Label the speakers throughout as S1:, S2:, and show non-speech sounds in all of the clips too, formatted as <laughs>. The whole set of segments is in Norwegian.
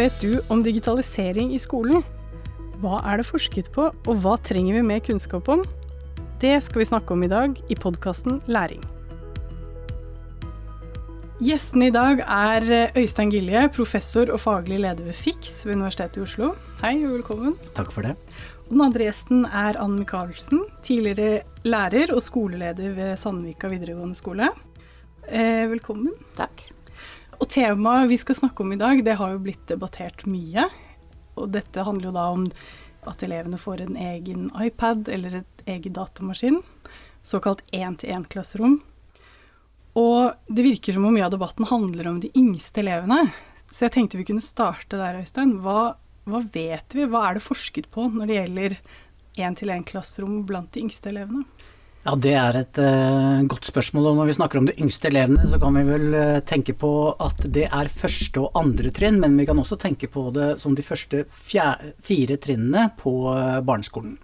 S1: vet du om digitalisering i skolen? Hva er det forsket på, og hva trenger vi mer kunnskap om? Det skal vi snakke om i dag i podkasten Læring. Gjesten i dag er Øystein Gilje, professor og faglig leder ved FIX ved Universitetet i Oslo. Hei og velkommen.
S2: Takk for det.
S1: Og den andre gjesten er Ann Michaelsen, tidligere lærer og skoleleder ved Sandvika videregående skole. Eh, velkommen.
S3: Takk.
S1: Og temaet vi skal snakke om i dag, det har jo blitt debattert mye. Og dette handler jo da om at elevene får en egen iPad eller et egen datamaskin. Såkalt én-til-én-klasserom. Og det virker som om mye av debatten handler om de yngste elevene. Så jeg tenkte vi kunne starte der, Øystein. Hva, hva vet vi, hva er det forsket på når det gjelder én-til-én-klasserom blant de yngste elevene?
S2: Ja, Det er et uh, godt spørsmål. og Når vi snakker om de yngste elevene, så kan vi vel uh, tenke på at det er første og andre trinn, men vi kan også tenke på det som de første fire trinnene på uh, barneskolen.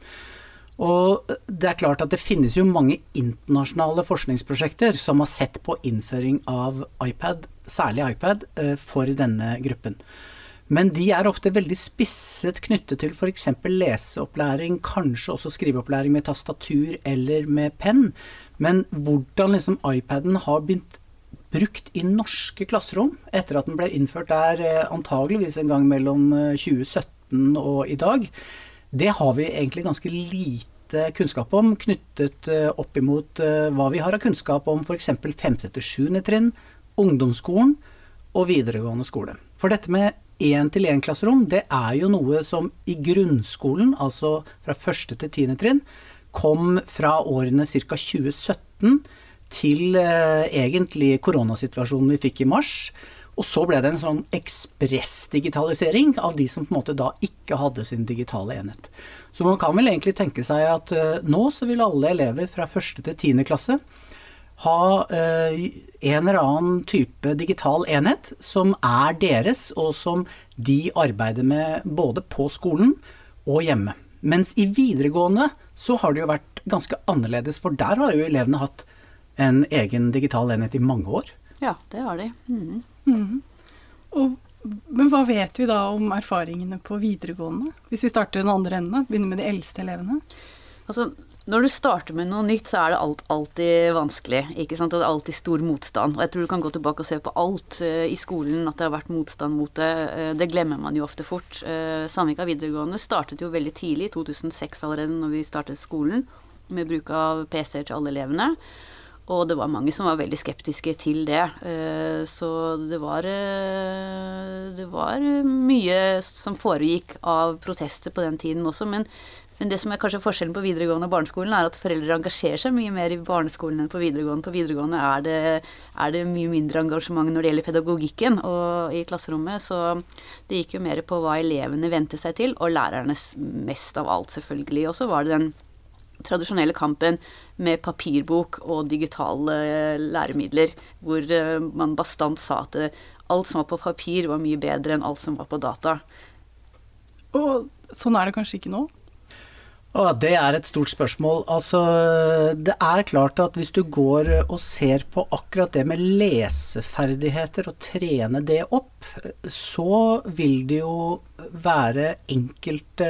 S2: Og det er klart at det finnes jo mange internasjonale forskningsprosjekter som har sett på innføring av iPad, særlig iPad, for denne gruppen. Men de er ofte veldig spisset knyttet til f.eks. leseopplæring, kanskje også skriveopplæring med tastatur eller med penn. Men hvordan liksom iPaden har begynt brukt i norske klasserom etter at den ble innført der eh, antageligvis en gang mellom 2017 eh, og i dag, det har vi egentlig ganske lite kunnskap om, knyttet eh, opp imot hva vi har av kunnskap om f.eks. 5.-7. trinn, ungdomsskolen og videregående skole. For dette med én-til-én-klasserom, det er jo noe som i grunnskolen, altså fra første til tiende trinn, kom fra årene ca. 2017 til eh, egentlig koronasituasjonen vi fikk i mars. Og så ble det en sånn ekspressdigitalisering av de som på en måte da ikke hadde sin digitale enhet. Så man kan vel egentlig tenke seg at eh, nå så vil alle elever fra første til tiende klasse ha eh, en eller annen type digital enhet som er deres, og som de arbeider med både på skolen og hjemme. Mens i videregående så har det jo vært ganske annerledes, for der har jo elevene hatt en egen digital enhet i mange år.
S3: Ja, det har de. Mm.
S1: Mm. Og, men hva vet vi da om erfaringene på videregående? Hvis vi starter den andre enden, begynner med de eldste elevene.
S3: Altså, når du starter med noe nytt, så er det alt, alltid vanskelig. ikke sant? Og det er alltid stor motstand. Og jeg tror du kan gå tilbake og se på alt uh, i skolen, at det har vært motstand mot det. Uh, det glemmer man jo ofte fort. Uh, Sandvika videregående startet jo veldig tidlig, i 2006 allerede, når vi startet skolen, med bruk av PC-er til alle elevene. Og det var mange som var veldig skeptiske til det. Så det var Det var mye som foregikk av protester på den tiden også. Men men det som er kanskje forskjellen på videregående og barneskolen, er at foreldre engasjerer seg mye mer i barneskolen enn på videregående. På videregående er det, er det mye mindre engasjement når det gjelder pedagogikken og i klasserommet. Så det gikk jo mer på hva elevene vente seg til, og lærernes mest av alt, selvfølgelig. Og så var det den tradisjonelle kampen med papirbok og digitale læremidler, hvor eh, man bastant sa at alt som var på papir, var mye bedre enn alt som var på data.
S1: Og sånn er det kanskje ikke nå?
S2: Å, det er et stort spørsmål. Altså, det er klart at hvis du går og ser på akkurat det med leseferdigheter og trene det opp, så vil det jo være enkelte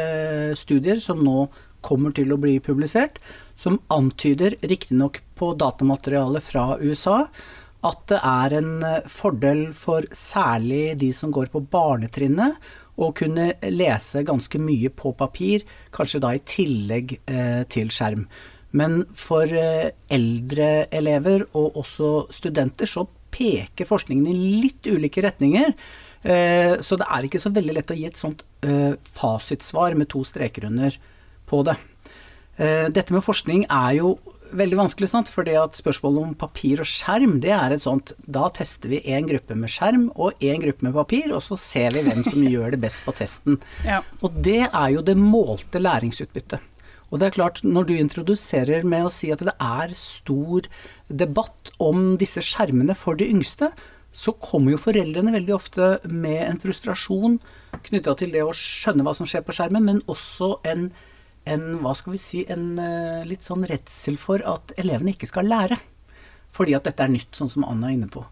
S2: studier som nå kommer til å bli publisert, som antyder, riktignok på datamateriale fra USA, at det er en fordel for særlig de som går på barnetrinnet, og kunne lese ganske mye på papir, kanskje da i tillegg eh, til skjerm. Men for eh, eldre elever og også studenter så peker forskningen i litt ulike retninger. Eh, så det er ikke så veldig lett å gi et sånt eh, fasitsvar med to streker under på det. Eh, dette med forskning er jo veldig vanskelig, sant? at spørsmålet om papir og skjerm, det er et sånt Da tester vi én gruppe med skjerm og én gruppe med papir, og så ser vi hvem som <laughs> gjør det best på testen.
S1: Ja.
S2: Og det er jo det målte læringsutbyttet. Og det er klart, når du introduserer med å si at det er stor debatt om disse skjermene for de yngste, så kommer jo foreldrene veldig ofte med en frustrasjon knytta til det å skjønne hva som skjer på skjermen, men også en en, hva skal vi si, en uh, litt sånn redsel for at elevene ikke skal lære. Fordi at dette er nytt, sånn som Anna er inne på.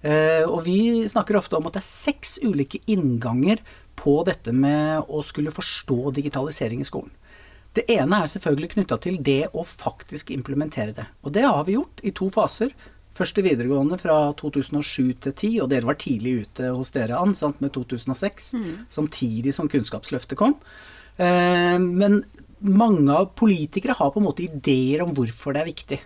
S2: Eh, og vi snakker ofte om at det er seks ulike innganger på dette med å skulle forstå digitalisering i skolen. Det ene er selvfølgelig knytta til det å faktisk implementere det. Og det har vi gjort i to faser. Først i videregående fra 2007 til 2010, og dere var tidlig ute hos dere, Ann, sant, med 2006. Mm. Samtidig som Kunnskapsløftet kom. Eh, men mange av politikere har på en måte ideer om hvorfor det er viktig.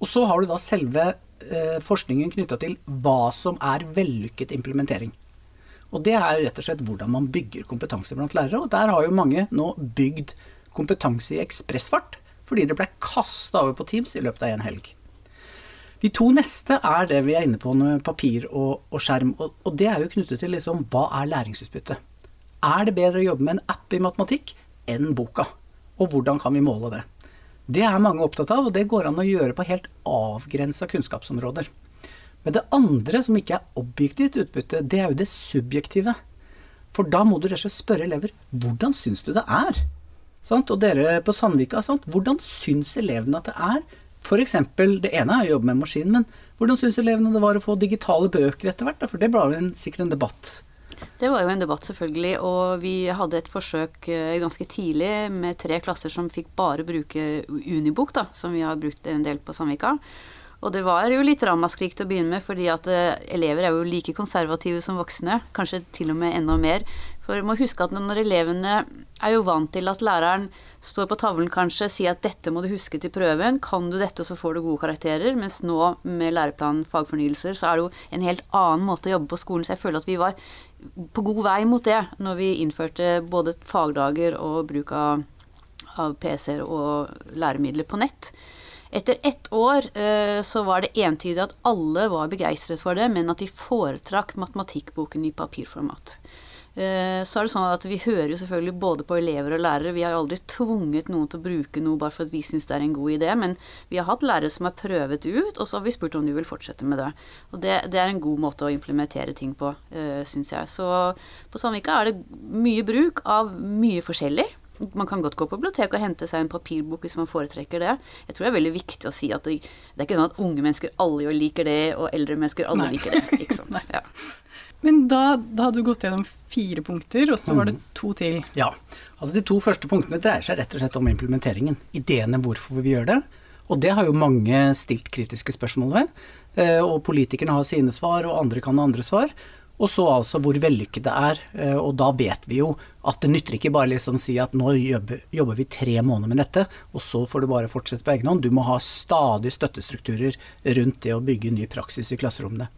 S2: Og så har du da selve eh, forskningen knytta til hva som er vellykket implementering. Og det er rett og slett hvordan man bygger kompetanse blant lærere. Og der har jo mange nå bygd kompetanse i ekspressfart fordi det ble kasta over på Teams i løpet av en helg. De to neste er det vi er inne på med papir og, og skjerm. Og, og, det er jo knyttet til liksom, hva er læringsutbytte? Er det bedre å jobbe med en app i matematikk enn boka? Og hvordan kan vi måle det? Det er mange opptatt av, og det går an å gjøre på helt avgrensa kunnskapsområder. Men det andre, som ikke er objektivt utbytte, det er jo det subjektive. For da må du rett og slett spørre elever hvordan syns du det er? Sant? Og dere på Sandvika, sant? hvordan syns elevene at det er? F.eks. det ene er å jobbe med maskin, men hvordan syns elevene det var å få digitale bøker etter hvert? For det ble sikkert en debatt.
S3: Det var jo en debatt, selvfølgelig. Og vi hadde et forsøk eh, ganske tidlig med tre klasser som fikk bare bruke Unibok, da, som vi har brukt en del på Sandvika. Og det var jo litt ramaskrik til å begynne med, fordi at eh, elever er jo like konservative som voksne. Kanskje til og med enda mer. For du må huske at når elevene er jo vant til at læreren står på tavlen kanskje, sier at dette må du huske til prøven, kan du dette så får du gode karakterer. Mens nå med læreplanen fagfornyelser så er det jo en helt annen måte å jobbe på skolen. Så jeg føler at vi var på god vei mot det når vi innførte både fagdager og bruk av, av PC-er og læremidler på nett. Etter ett år eh, så var det entydig at alle var begeistret for det, men at de foretrakk matematikkboken i papirformat. Eh, så er det sånn at Vi hører jo selvfølgelig både på elever og lærere. Vi har jo aldri tvunget noen til å bruke noe bare for at vi syns det er en god idé, men vi har hatt lærere som har prøvet ut, og så har vi spurt om de vil fortsette med det. Og Det, det er en god måte å implementere ting på, eh, syns jeg. Så på Sandvika er det mye bruk av mye forskjellig. Man kan godt gå på biblioteket og hente seg en papirbok hvis man foretrekker det. Jeg tror det er veldig viktig å si at det, det er ikke sånn at unge mennesker alle liker det, og eldre mennesker alle Nei. liker det. Ikke <laughs> sant? Ja.
S1: Men da, da hadde du gått gjennom fire punkter, og så var det mm. to til.
S2: Ja. Altså de to første punktene dreier seg rett og slett om implementeringen. Ideene hvorfor vi gjør det. Og det har jo mange stilt kritiske spørsmål ved. Eh, og politikerne har sine svar, og andre kan ha andre svar. Og så altså hvor vellykket det er. Eh, og da vet vi jo at det nytter ikke bare liksom si at nå jobber, vi tre måneder med dette, og så får du bare fortsette på egen hånd. Du må ha stadig støttestrukturer rundt det å bygge ny praksis i klasserommene.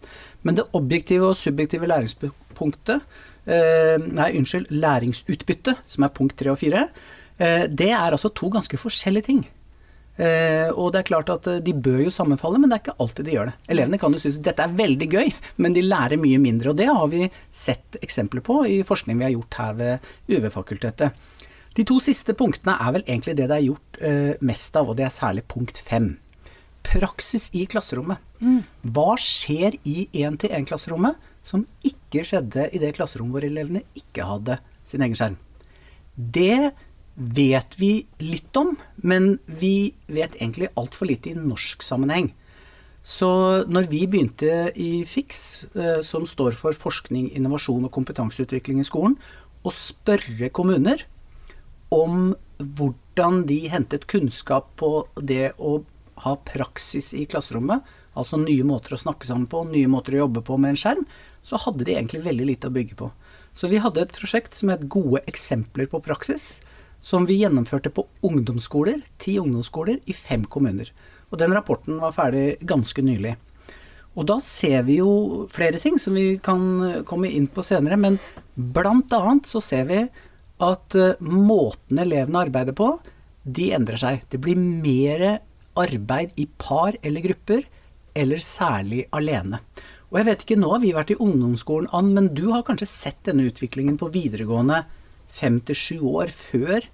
S2: Men det objektive og subjektive læringspunktet, eh, nei, unnskyld, læringsutbyttet, som er punkt tre og fire, eh, det er altså to ganske forskjellige ting. Eh, og det er klart at eh, de bør jo sammenfalle, men det er ikke alltid de gjør det. Elevene kan jo synes dette er veldig gøy, men de lærer mye mindre. Og det har vi sett eksempler på i forskning vi har gjort her ved UV-fakultetet. De to siste punktene er vel egentlig det det er gjort eh, mest av, og det er særlig punkt fem. Praksis i klasserommet. Mm. Hva skjer i én-til-én-klasserommet som ikke skjedde i det klasserommet hvor elevene ikke hadde sin egen skjerm? Det vet vi litt om, men vi vet egentlig altfor lite i norsk sammenheng. Så når vi begynte i FIX, eh, som står for forskning, innovasjon og kompetanseutvikling i skolen, å spørre kommuner om hvordan de hentet kunnskap på det å ha praksis i klasserommet, altså nye måter å snakke sammen på, nye måter å jobbe på med en skjerm, så hadde de egentlig veldig lite å bygge på. Så vi hadde et prosjekt som het Gode eksempler på praksis, som vi gjennomførte på ungdomsskoler, ti ungdomsskoler i fem kommuner. Og den rapporten var ferdig ganske nylig. Og da ser vi jo flere ting som vi kan komme inn på senere, men blant annet så ser vi at eh, måten elevene arbeider på, de endrer seg. Det blir mer arbeid i par eller grupper, eller særlig alene. Og jeg vet ikke, nå har vi vært i ungdomsskolen, Ann, men du har kanskje sett denne utviklingen på videregående fem til sju år før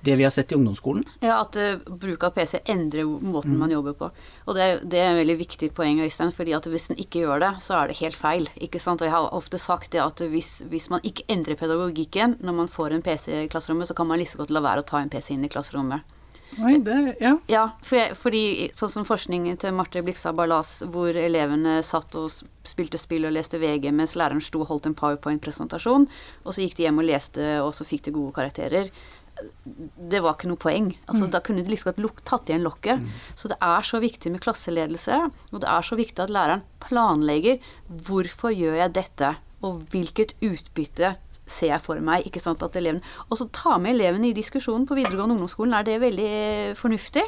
S2: det vi har sett i ungdomsskolen?
S3: Ja, at uh, bruk av PC endrer måten mm. man jobber på. Og det, det, er et veldig viktig poeng, Øystein, fordi at hvis en ikke gjør det, så er det helt feil. ikke sant? Og jeg har ofte sagt det at hvis, hvis man ikke endrer pedagogikken når man får en PC i klasserommet, så kan man like liksom godt la være å ta en PC inn i klasserommet.
S1: Oi, det, ja.
S3: Ja, for jeg, fordi sånn som forskningen til Marte Blikstad Barlas, hvor elevene satt og spilte spill og leste VG mens læreren sto og holdt en powerpoint-presentasjon, og så gikk de hjem og leste, og så fikk de gode karakterer. Det var ikke noe poeng. Altså,
S1: Mm.
S3: Da kunne de liksom godt tatt igjen lokket. Så det er så viktig med klasseledelse, og det er så viktig at læreren planlegger hvorfor gjør jeg dette, og hvilket utbytte ser jeg for meg. ikke sant, at eleven, Og så ta med elevene i diskusjonen på videregående ungdomsskolen. Er det veldig eh, fornuftig?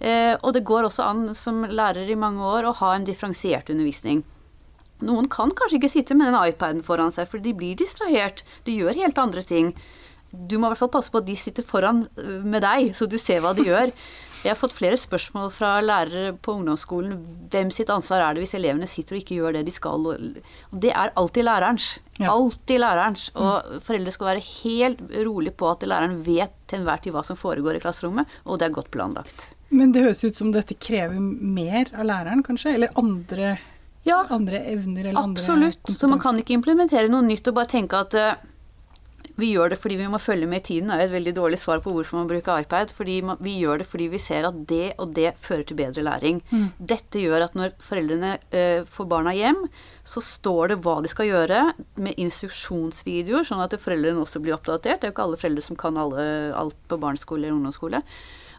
S3: Eh, og det går også an som lærer i mange år å ha en differensiert undervisning. Noen kan kanskje ikke sitte med den iPaden foran seg, for de blir distrahert. De gjør helt andre ting. Du må i hvert fall passe på at de sitter foran øh, med deg, så du ser hva de <laughs> gjør. Jeg har fått flere spørsmål fra lærere på ungdomsskolen. Hvem sitt ansvar er det hvis elevene sitter og ikke gjør det de skal? Det er alltid lærerens.
S1: Ja.
S3: Alltid lærerens. Og foreldre skal være helt rolig på at læreren vet til enhver tid hva som foregår i klasserommet, og det er godt planlagt.
S1: Men det høres ut som dette krever mer av læreren, kanskje? Eller andre,
S3: Ja,
S1: andre evner eller
S3: Absolutt.
S1: andre
S3: Så man kan ikke implementere noe nytt og bare tenke at eh, vi gjør det fordi vi må følge med i tiden, er jo et veldig dårlig svar på hvorfor man bruker iPad. Fordi vi gjør det fordi vi ser at det og det fører til bedre læring. Dette gjør at når foreldrene eh, får barna hjem, så står det hva de skal gjøre med instruksjonsvideoer, sånn at foreldrene også blir oppdatert. Det er jo ikke alle foreldre som kan alle, alt på barneskole eller ungdomsskole.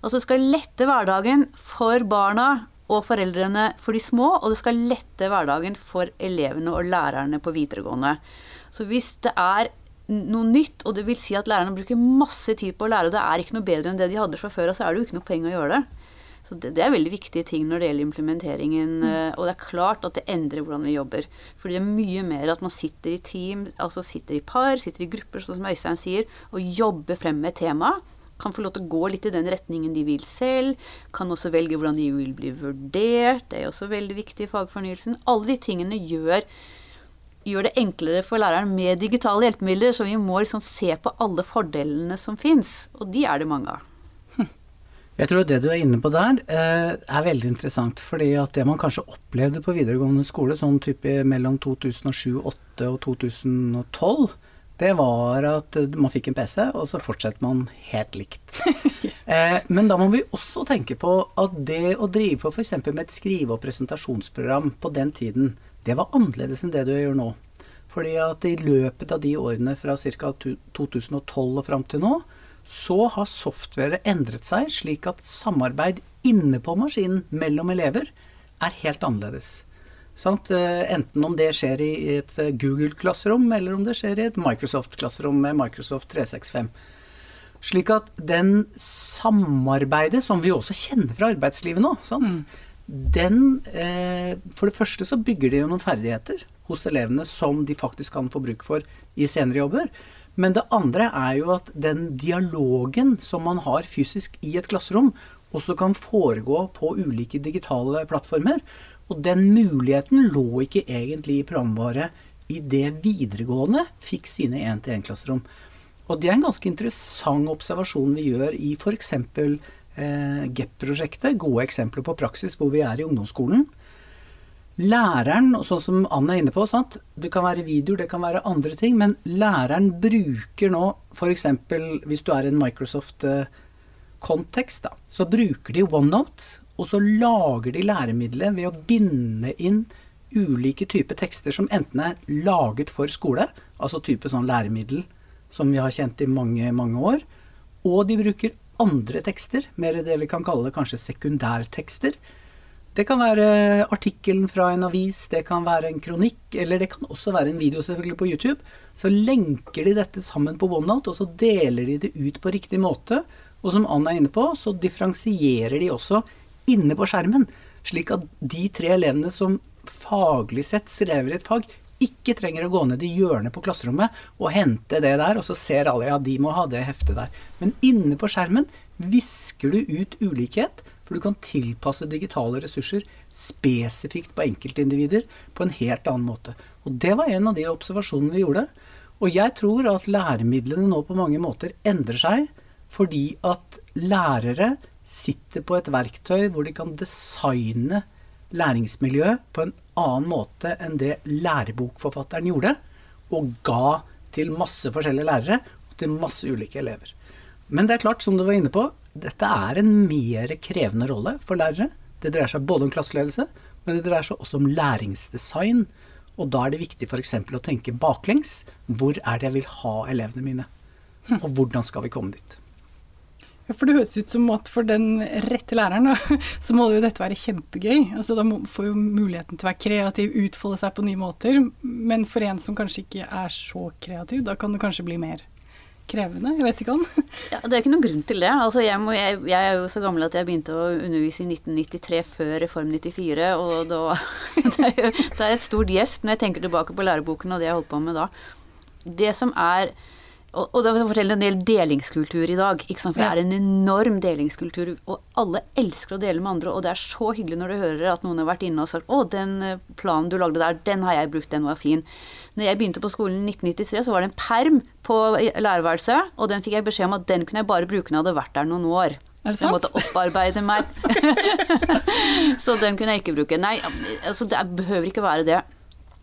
S3: Og så skal lette hverdagen for barna og foreldrene for de små, og det skal lette hverdagen for elevene og lærerne på videregående. Så hvis det er noe nytt, og det vil si at lærerne bruker masse tid på å lære, og det er ikke noe bedre enn det de hadde fra før Og så er det jo ikke noe poeng å gjøre det. Så det, det er veldig viktige ting når det gjelder implementeringen. Mm. Og det er klart at det endrer hvordan vi jobber. Fordi det er mye mer at man sitter i team, altså sitter i par, sitter i grupper, sånn som Øystein sier, og jobber frem med temaet tema. Kan få lov til å gå litt i den retningen de vil selv. Kan også velge hvordan de vil bli vurdert. Det er også veldig viktig i fagfornyelsen. Alle de tingene gjør gjør det enklere for læreren med digitale hjelpemidler, så vi må liksom se på alle fordelene som fins. Og de er det mange av.
S2: Jeg tror det du er inne på der, eh, er veldig interessant. fordi at det man kanskje opplevde på videregående skole sånn type mellom 2007-2008 og 2012, det var at eh, man fikk en PC, og så fortsetter man helt likt. <laughs> eh, men da må vi også tenke på at det å drive på f.eks. med et skrive- og presentasjonsprogram på den tiden, det var annerledes enn det du gjør nå. Fordi at i løpet av de årene fra ca. 2012 og fram til nå, så har softwaret endret seg slik at samarbeid inne på maskinen mellom elever er helt annerledes. Sant? Eh, Enten om det skjer i et eh, Google-klasserom, eller om det skjer i et Microsoft-klasserom med Microsoft 365. Slik at den samarbeidet som vi også kjenner fra arbeidslivet nå, sant? Den eh, For det første så bygger det jo noen ferdigheter hos elevene som de faktisk kan få bruk for i senere jobber. Men det andre er jo at den dialogen som man har fysisk i et klasserom, også kan foregå på ulike digitale plattformer. Og den muligheten lå ikke egentlig i programvare i det videregående fikk sine én-til-én-klasserom. Og det er en ganske interessant observasjon vi gjør i f.eks. Eh, GEP-prosjektet. Gode eksempler på praksis hvor vi er i ungdomsskolen. Læreren, sånn som Anne er inne på, sant? det kan være videoer, det kan være andre ting, men læreren bruker nå f.eks. hvis du er i en Microsoft-kontekst, da, så bruker de OneNote, og så lager de læremiddelet ved å binde inn ulike typer tekster som enten er laget for skole, altså type sånn læremiddel som vi har kjent i mange, mange år, og de bruker andre tekster, mer det vi kan kalle kanskje sekundærtekster. Det kan være artikkelen fra en avis, det kan være en kronikk, eller det kan også være en video selvfølgelig på YouTube. Så lenker de dette sammen på OneNote, og så deler de det ut på riktig måte. Og som Ann er inne på, så differensierer de også inne på skjermen, slik at de tre elevene som faglig sett strever i et fag, ikke trenger å gå ned i hjørnet på klasserommet og hente det der, og så ser alle ja, de må ha det heftet der. Men inne på skjermen visker du ut ulikhet, for du kan tilpasse digitale ressurser spesifikt på enkeltindivider på en helt annen måte. Og det var en av de observasjonene vi gjorde. Og jeg tror at læremidlene nå på mange måter endrer seg fordi at lærere sitter på et verktøy hvor de kan designe læringsmiljøet på en annen måte enn det lærebokforfatteren gjorde, og ga til masse forskjellige lærere og til masse ulike elever. Men det er klart, som du var inne på, dette er en mer krevende rolle for lærere. Det dreier seg både om klasseledelse, men det dreier seg også om læringsdesign. Og da er det viktig f.eks. å tenke baklengs. Hvor er det jeg vil ha elevene mine? Og hvordan skal vi komme dit?
S1: For det høres ut som at for den rette læreren, da, <laughs> så må jo dette være kjempegøy. Altså, da får jo muligheten til å være kreativ, utfolde seg på nye måter. Men for en som kanskje ikke er så kreativ, da kan det kanskje bli mer krevende? Jeg vet ikke om. <laughs>
S3: Ja, det er ikke noen grunn til det. Altså, jeg, må, jeg, jeg, er jo så gammel at jeg begynte å undervise i 1993 før Reform 94. Og da, <laughs> det, er jo, det er et stort gjesp når jeg tenker tilbake på læreboken og det jeg holdt på med da. Det som er og, og det forteller en del delingskultur i dag. For det er en enorm delingskultur. Og alle elsker å dele med andre. Og det er så hyggelig når du hører at noen har vært inne og sagt 'Å, den eh, planen du lagde der, den har jeg brukt, den var fin'. Når jeg begynte på skolen i 1993, så var det en perm på lærerværelset. Og den fikk jeg beskjed om at den kunne jeg bare bruke når jeg hadde vært der noen år.
S1: Er det sant?
S3: Jeg måtte opparbeide meg. <laughs> så den kunne jeg ikke bruke. Nei, altså det behøver ikke være det.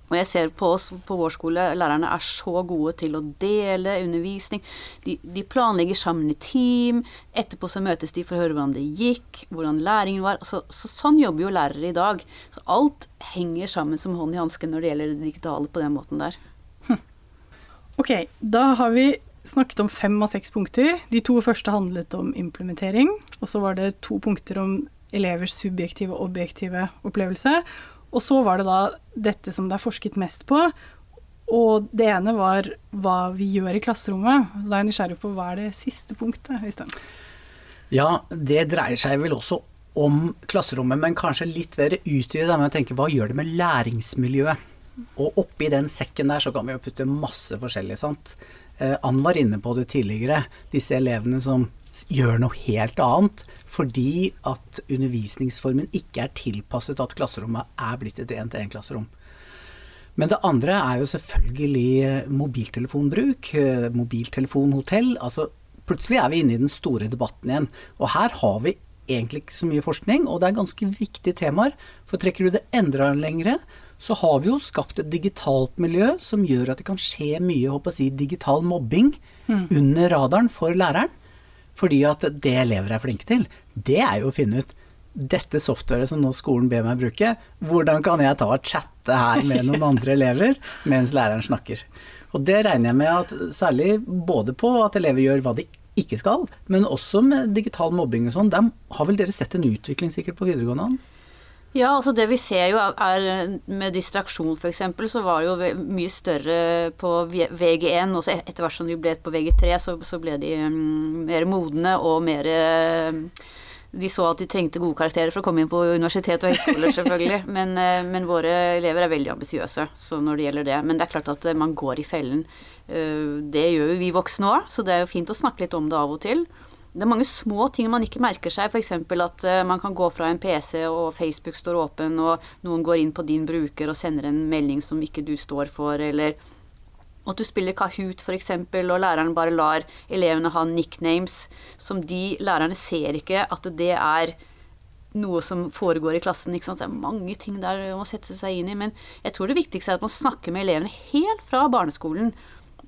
S3: Og jeg ser på oss på vår skole, lærerne er så gode til å dele undervisning. De, de, planlegger sammen i team. Etterpå så møtes de for å høre hvordan det gikk, hvordan læringen var. Så, så sånn jobber jo lærere i dag. Så alt henger sammen som hånd i hanske når det gjelder det digitale på den måten der.
S1: Hm. Ok, da har vi snakket om fem av seks punkter. De to første handlet om implementering. Og så var det to punkter om elevers subjektive og objektive opplevelse. Og så var det da dette som det er forsket mest på. Og det ene var hva vi gjør i klasserommet. Da er jeg nysgjerrig på hva er det siste punktet, Øystein?
S2: Ja, det dreier seg vel også om klasserommet, men kanskje litt mer utvidet med å tenke hva gjør det med læringsmiljøet? Og oppi den sekken der så kan vi jo putte masse forskjellig, sant. Eh, Ann var inne på det tidligere. Disse elevene som gjør noe helt annet fordi at undervisningsformen ikke er tilpasset at klasserommet er blitt et én-til-én-klasserom. Men det andre er jo selvfølgelig mobiltelefonbruk, eh, mobiltelefonhotell. Altså plutselig er vi inne i den store debatten igjen. Og her har vi egentlig ikke så mye forskning, og det er ganske viktige temaer. For trekker du det enda lengre, så har vi jo skapt et digitalt miljø som gjør at det kan skje mye håper jeg, digital mobbing mm. under radaren for læreren. Fordi at det elever er flinke til, det er jo å finne ut dette softwaret som nå skolen ber meg bruke, hvordan kan jeg ta og chatte her med noen <laughs> andre elever mens læreren snakker? Og det regner jeg med at særlig både på at elever gjør hva de ikke skal, men også med digital mobbing og sånn. Der har vel dere sett en utvikling sikkert på videregående?
S3: Ja, altså det vi ser jo er med distraksjon f.eks. så var det jo mye større på VG1. Og etter hvert som de ble på VG3, så, så ble de um, mer modne og mer de så at de trengte gode karakterer for å komme inn på universitet og høyskoler, selvfølgelig. <laughs> Men, uh, men våre elever er veldig ambisiøse når det gjelder det. Men det er klart at man går i fellen. Uh, det gjør jo vi voksne òg, så det er jo fint å snakke litt om det av og til. Det er mange små ting man ikke merker seg, f.eks. at man kan gå fra en PC og Facebook står åpen, og noen går inn på din bruker og sender en melding som ikke du står for, eller at du spiller Kahoot f.eks., og læreren bare lar elevene ha nicknames som de lærerne ser ikke at det er noe som foregår i klassen. Ikke sant? Det er mange ting der man må sette seg inn i. Men jeg tror det viktigste er at man snakker med elevene helt fra barneskolen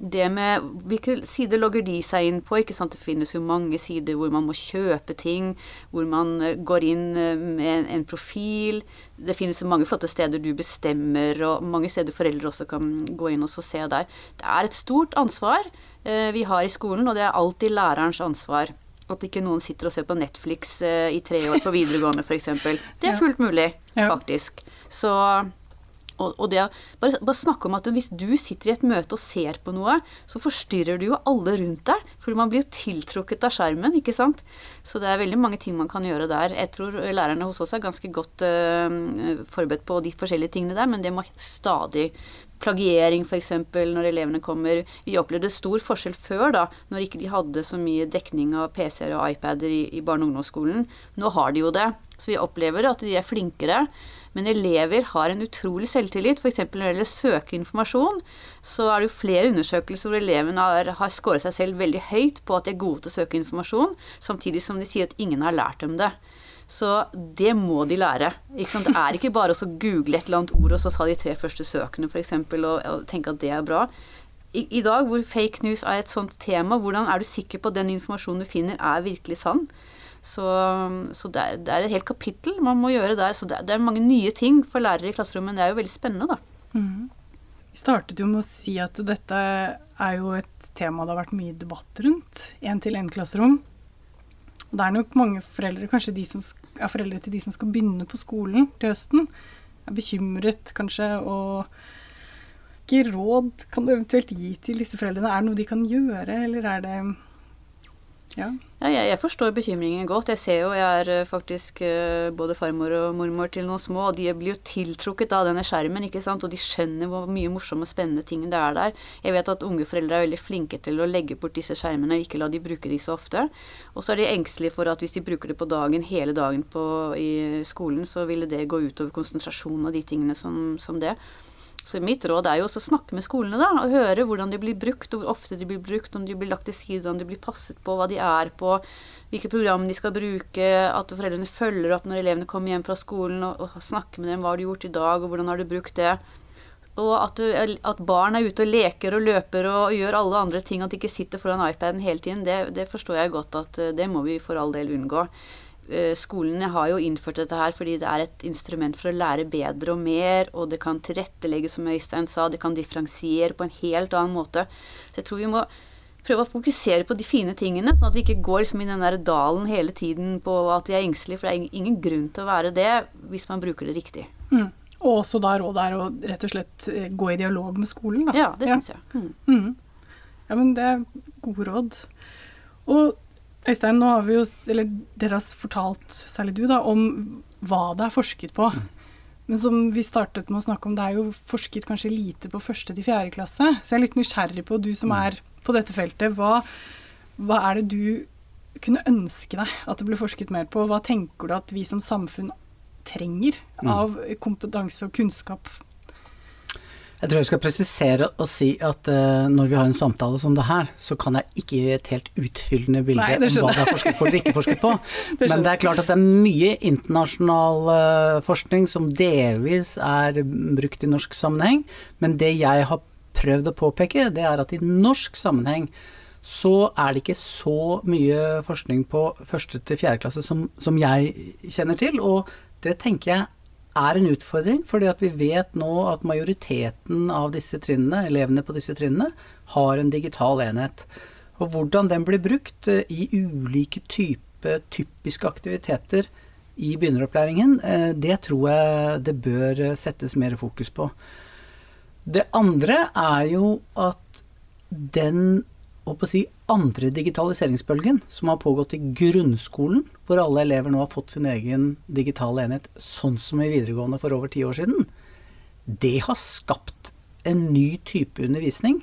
S3: det med Hvilke sider logger de seg inn på? ikke sant? Det finnes jo mange sider hvor man må kjøpe ting, hvor man eh, går inn eh, med en profil. Det finnes jo mange flotte steder du bestemmer, og mange steder foreldre også kan gå inn og se der. Det er et stort ansvar eh, vi har i skolen, og det er alltid lærerens ansvar. At ikke noen sitter og ser på Netflix eh, i tre år på videregående, f.eks. Det er fullt mulig, faktisk. Så og, og det, bare, bare snakke om at hvis du sitter i et møte og ser på noe, så forstyrrer du jo alle rundt deg. For man blir jo tiltrukket av skjermen, ikke sant. Så det er veldig mange ting man kan gjøre der. Jeg tror lærerne hos oss er ganske godt uh, forberedt på de forskjellige tingene der, men det må stadig Plagiering f.eks. når elevene kommer. Vi opplevde stor forskjell før, da, når ikke de hadde så mye dekning av PC-er og iPader i, i barne- og ungdomsskolen. Nå har de jo det. Så vi opplever at de er flinkere. Men elever har en utrolig selvtillit. F.eks. når det gjelder søke informasjon, så er det jo flere undersøkelser hvor elevene har, har skåret seg selv veldig høyt på at de er gode til å søke informasjon, samtidig som de sier at ingen har lært dem det. Så det må de lære. Det er ikke bare å google et eller annet ord og så ta de tre første søkene f.eks. Og, og tenke at det er bra. i, i, dag hvor fake news er et sånt tema, hvordan er du sikker på at den informasjonen du finner, er virkelig sann? Så, så det, er, det, er, et helt kapittel man må gjøre der. Så det, det, er mange nye ting for lærere i klasserommet. Det er jo veldig spennende, da. Mm.
S1: Vi startet jo med å si at dette er jo et tema det har vært mye debatt rundt. Én-til-én-klasserom. Og det er nok mange foreldre, kanskje de som er foreldre til de som skal begynne på skolen til høsten, er bekymret kanskje og hvilke råd kan du eventuelt gi til disse foreldrene? Er det noe de kan gjøre, eller er det
S3: ja. ja jeg, jeg, forstår bekymringen godt. Jeg ser jo jeg er eh, faktisk uh, både farmor og mormor til noen små, og de blir jo tiltrukket av denne skjermen, ikke sant, og de skjønner hvor mye morsomme og spennende ting det er der. Jeg vet at unge foreldre er veldig flinke til å legge bort disse skjermene og ikke la de bruke de så ofte. Og så er de engstelige for at hvis de bruker det på dagen, hele dagen på, i skolen, så ville det gå utover konsentrasjonen og de tingene som, som det. Så mitt råd er jo også å snakke med skolene, da, og høre hvordan de blir brukt, og hvor ofte de blir brukt, om de blir lagt til side, om de blir passet på, hva de er på, hvilke program de skal bruke, at foreldrene følger opp når elevene kommer hjem fra skolen, og, og snakker med dem hva har du gjort i dag, og hvordan har du brukt det. Og at, du, at, barn er ute og leker og løper og gjør alle andre ting, at de ikke sitter foran iPaden hele tiden, det, det forstår jeg godt at eh, det må vi for all del unngå. Eh, skolene har jo innført dette her fordi det er et instrument for å lære bedre og mer, og det kan tilrettelegge, som Øystein sa, det kan differensiere på en helt annen måte. Så jeg tror vi må prøve å fokusere på de fine tingene, sånn at vi ikke går liksom i den der dalen hele tiden på at vi er engstelige, for det er ingen grunn til å være det hvis man bruker det riktig.
S1: Mm. Og også da rådet er å rett og slett eh, gå i dialog med skolen, da.
S3: Ja, det syns ja. jeg. Mm. Mm.
S1: Ja, men det er gode råd. Og Øystein, nå har vi jo, eller dere har fortalt, særlig du, da, om hva det er forsket på. Mm. Men som vi startet med å snakke om, det er jo forsket kanskje lite på første til fjerde klasse. Så jeg er litt nysgjerrig på, du som mm. er på dette feltet, hva, hva er det du kunne ønske deg at det ble forsket mer på? Hva tenker du at vi som samfunn trenger mm. av kompetanse og kunnskap
S2: jeg tror jeg skal presisere og si at uh, når vi har en samtale som det her, så kan jeg ikke gi et helt utfyllende bilde Nei, om hva det er forsket på eller ikke forsket på. <laughs> det Men det er klart at det er mye internasjonal uh, forskning som delvis er brukt i norsk sammenheng. Men det jeg har prøvd å påpeke, det er at i norsk sammenheng så er det ikke så mye forskning på første til fjerde klasse som, som jeg kjenner til. Og det tenker jeg er en utfordring, fordi at vi vet nå at majoriteten av disse trinnene, elevene på disse trinnene, har en digital enhet. Og hvordan den blir brukt eh, i ulike typer typiske aktiviteter i begynneropplæringen, eh, det tror jeg det bør settes mer fokus på. Det andre er jo at den å si, andre digitaliseringsbølgen som har pågått i grunnskolen, hvor alle elever nå har fått sin egen digitale enhet, sånn som i videregående for over ti år siden, det har skapt en ny type undervisning.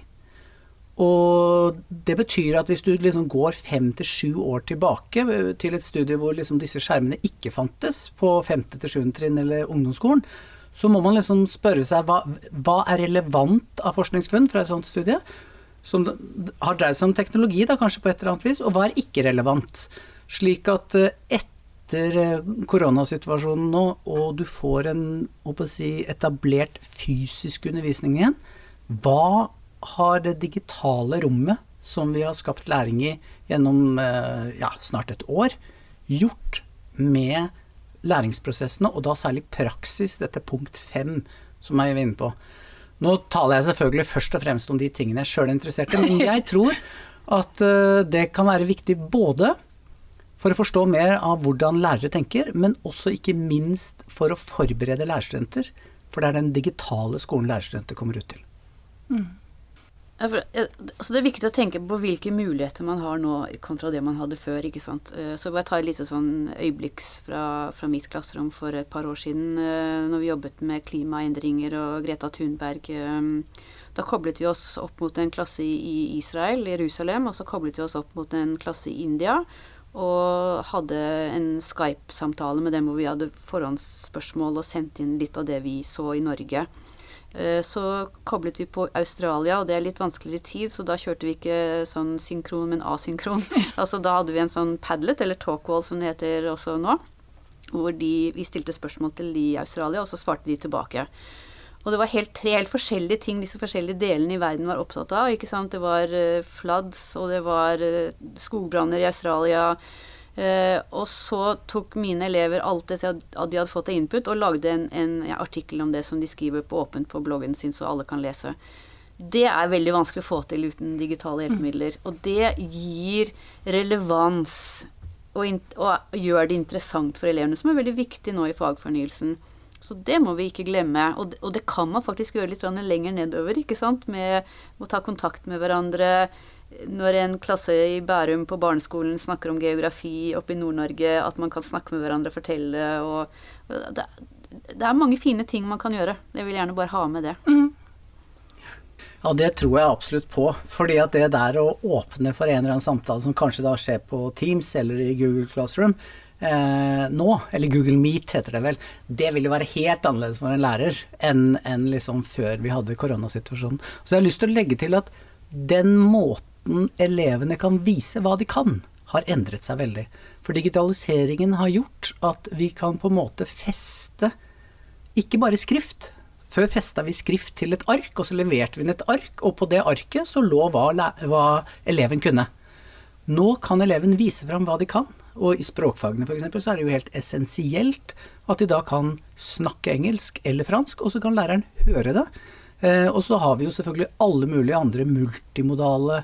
S2: Og det betyr at hvis du liksom går fem til sju år tilbake til et studie hvor liksom disse skjermene ikke fantes på femte til sjuende trinn eller ungdomsskolen, så må man liksom spørre seg hva, hva er relevant av forskningsfunn fra et sånt studie? Som har dreid seg om teknologi, da kanskje på et eller annet vis, og hva er ikke relevant. Slik at eh, etter eh, koronasituasjonen nå, og du får en si, etablert fysisk undervisning igjen, hva har det digitale rommet som vi har skapt læring i gjennom eh, ja, snart et år, gjort med læringsprosessene, og da særlig praksis, dette punkt fem som jeg var inne på. Nå taler jeg selvfølgelig først og fremst om de tingene jeg sjøl er interessert i, men jeg tror at eh, det kan være viktig både for å forstå mer av hvordan lærere tenker, men også ikke minst for å forberede lærerstudenter. For det er den digitale skolen lærerstudenter kommer ut til. Mm.
S3: For, altså det er viktig å tenke på hvilke muligheter man har nå kontra det man hadde før. ikke sant? Eh, så bare ta et lite sånn øyeblikks fra, fra, mitt klasserom for et par år siden, eh, når vi jobbet med klimaendringer og Greta Thunberg. Eh, da koblet vi oss opp mot en klasse i Israel, Jerusalem, og så koblet vi oss opp mot en klasse i India. Og hadde en Skype-samtale med dem hvor vi hadde forhåndsspørsmål og sendte inn litt av det vi så i Norge. Eh, så koblet vi på Australia, og det er litt vanskeligere tid, så da kjørte vi ikke sånn synkron, men asynkron. <laughs> altså da hadde vi en sånn Padlet, eller talkwall som det heter også nå, hvor de, vi stilte spørsmål til de i Australia, og så svarte de tilbake. Og det var helt, tre helt forskjellige ting disse forskjellige delene i verden var opptatt av. ikke sant? Det var uh, floods, og det var uh, skogbranner i Australia. Uh, og så tok mine elever alt det de hadde fått av input, og lagde en, en ja, artikkel om det som de skriver på åpent på bloggen sin, så alle kan lese. Det er veldig vanskelig å få til uten digitale hjelpemidler. Og det gir relevans og, og gjør det interessant for elevene, som er veldig viktig nå i fagfornyelsen. Så det må vi ikke glemme. Og det, og det kan man faktisk gjøre litt lenger nedover, ikke sant. Med å ta kontakt med hverandre. Når en klasse i Bærum på barneskolen snakker om geografi oppe i Nord-Norge, at man kan snakke med hverandre og fortelle og, det, det, er mange fine ting man kan gjøre. Jeg vil gjerne bare ha med det. Mm.
S2: Ja, det tror jeg absolutt på. Fordi at det der å åpne for en eller annen samtale som kanskje da skjer på Teams eller i Google Classroom eh, nå, eller Google Meet heter det vel, det vil jo være helt annerledes for en lærer enn, enn liksom før vi hadde koronasituasjonen. Så jeg har lyst til å legge til at den måten elevene kan vise hva de kan, har endret seg veldig. For digitaliseringen har gjort at vi kan på en måte feste ikke bare skrift, før festa vi skrift til et ark, og så leverte vi inn et ark, og på det arket så lå hva, hva eleven kunne. Nå kan eleven vise fram hva de kan, og i språkfagene f.eks. så er det jo helt essensielt at de da kan snakke engelsk eller fransk, og så kan læreren høre det. Eh, og så har vi jo selvfølgelig alle mulige andre multimodale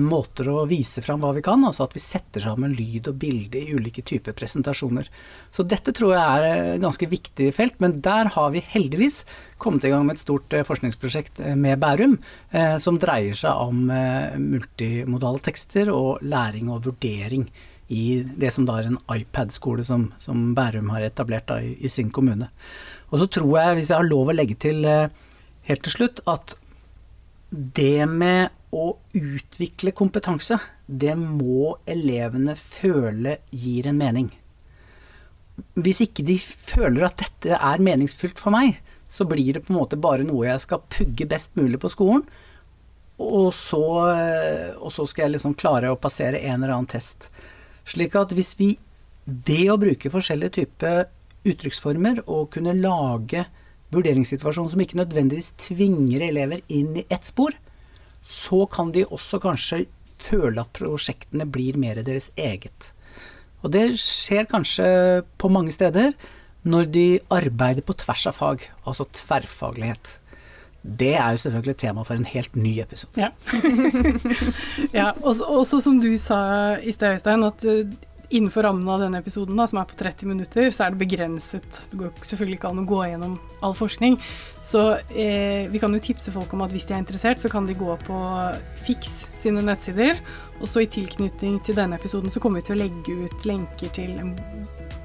S2: måter å vise fram hva vi kan, altså at vi setter sammen lyd og bilde i ulike typer presentasjoner. Så dette tror jeg er et ganske viktig felt, men der har vi heldigvis kommet i gang med et stort eh, forskningsprosjekt eh, med Bærum, eh, som dreier seg om eh, multimodale tekster og læring og vurdering i det som da er en iPad-skole som, som, Bærum har etablert da, i, i, sin kommune. Og så tror jeg, hvis jeg har lov å legge til eh, helt til slutt, at det med å utvikle kompetanse, det må elevene føle gir en mening. Hvis ikke de føler at dette er meningsfylt for meg, så blir det på en måte bare noe jeg skal pugge best mulig på skolen. Og så, og så skal jeg liksom klare å passere en eller annen test. Slik at hvis vi ved å bruke forskjellige typer uttrykksformer og kunne lage vurderingssituasjoner som ikke nødvendigvis tvinger elever inn i ett spor, så kan de også kanskje føle at prosjektene blir mer deres eget. Og det skjer kanskje på mange steder når de arbeider på tvers av fag, altså tverrfaglighet. Det er jo selvfølgelig tema for en helt ny episode.
S1: Ja, <laughs> ja også, også, som du sa i sted, Øystein, at uh, innenfor rammen av denne episoden, da, som er på 30 minutter, så er det begrenset. Det går selvfølgelig ikke an å gå gjennom all forskning. Så eh, vi kan jo tipse folk om at hvis de er interessert, så kan de gå på Fiks sine nettsider. Og så i tilknytning til denne episoden så kommer vi til å legge ut lenker til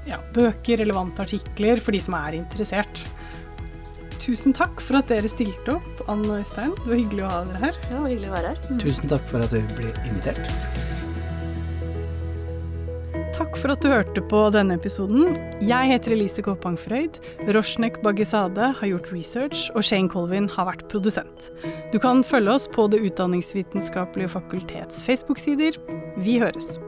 S1: ja, bøker, relevante artikler for de som er interessert. Tusen takk for at dere stilte opp, Ann og Øystein. Det var hyggelig å ha dere her.
S3: Ja, det var hyggelig å være her.
S2: Mm. Tusen takk for at du ble invitert.
S1: Takk for at du hørte på denne episoden. Jeg heter Elise Kåpang Frøyd. Roshnek Baggesade har gjort research, og Shane Colvin har vært produsent. Du kan følge oss på Det utdanningsvitenskapelige fakultets Facebook-sider. Vi høres.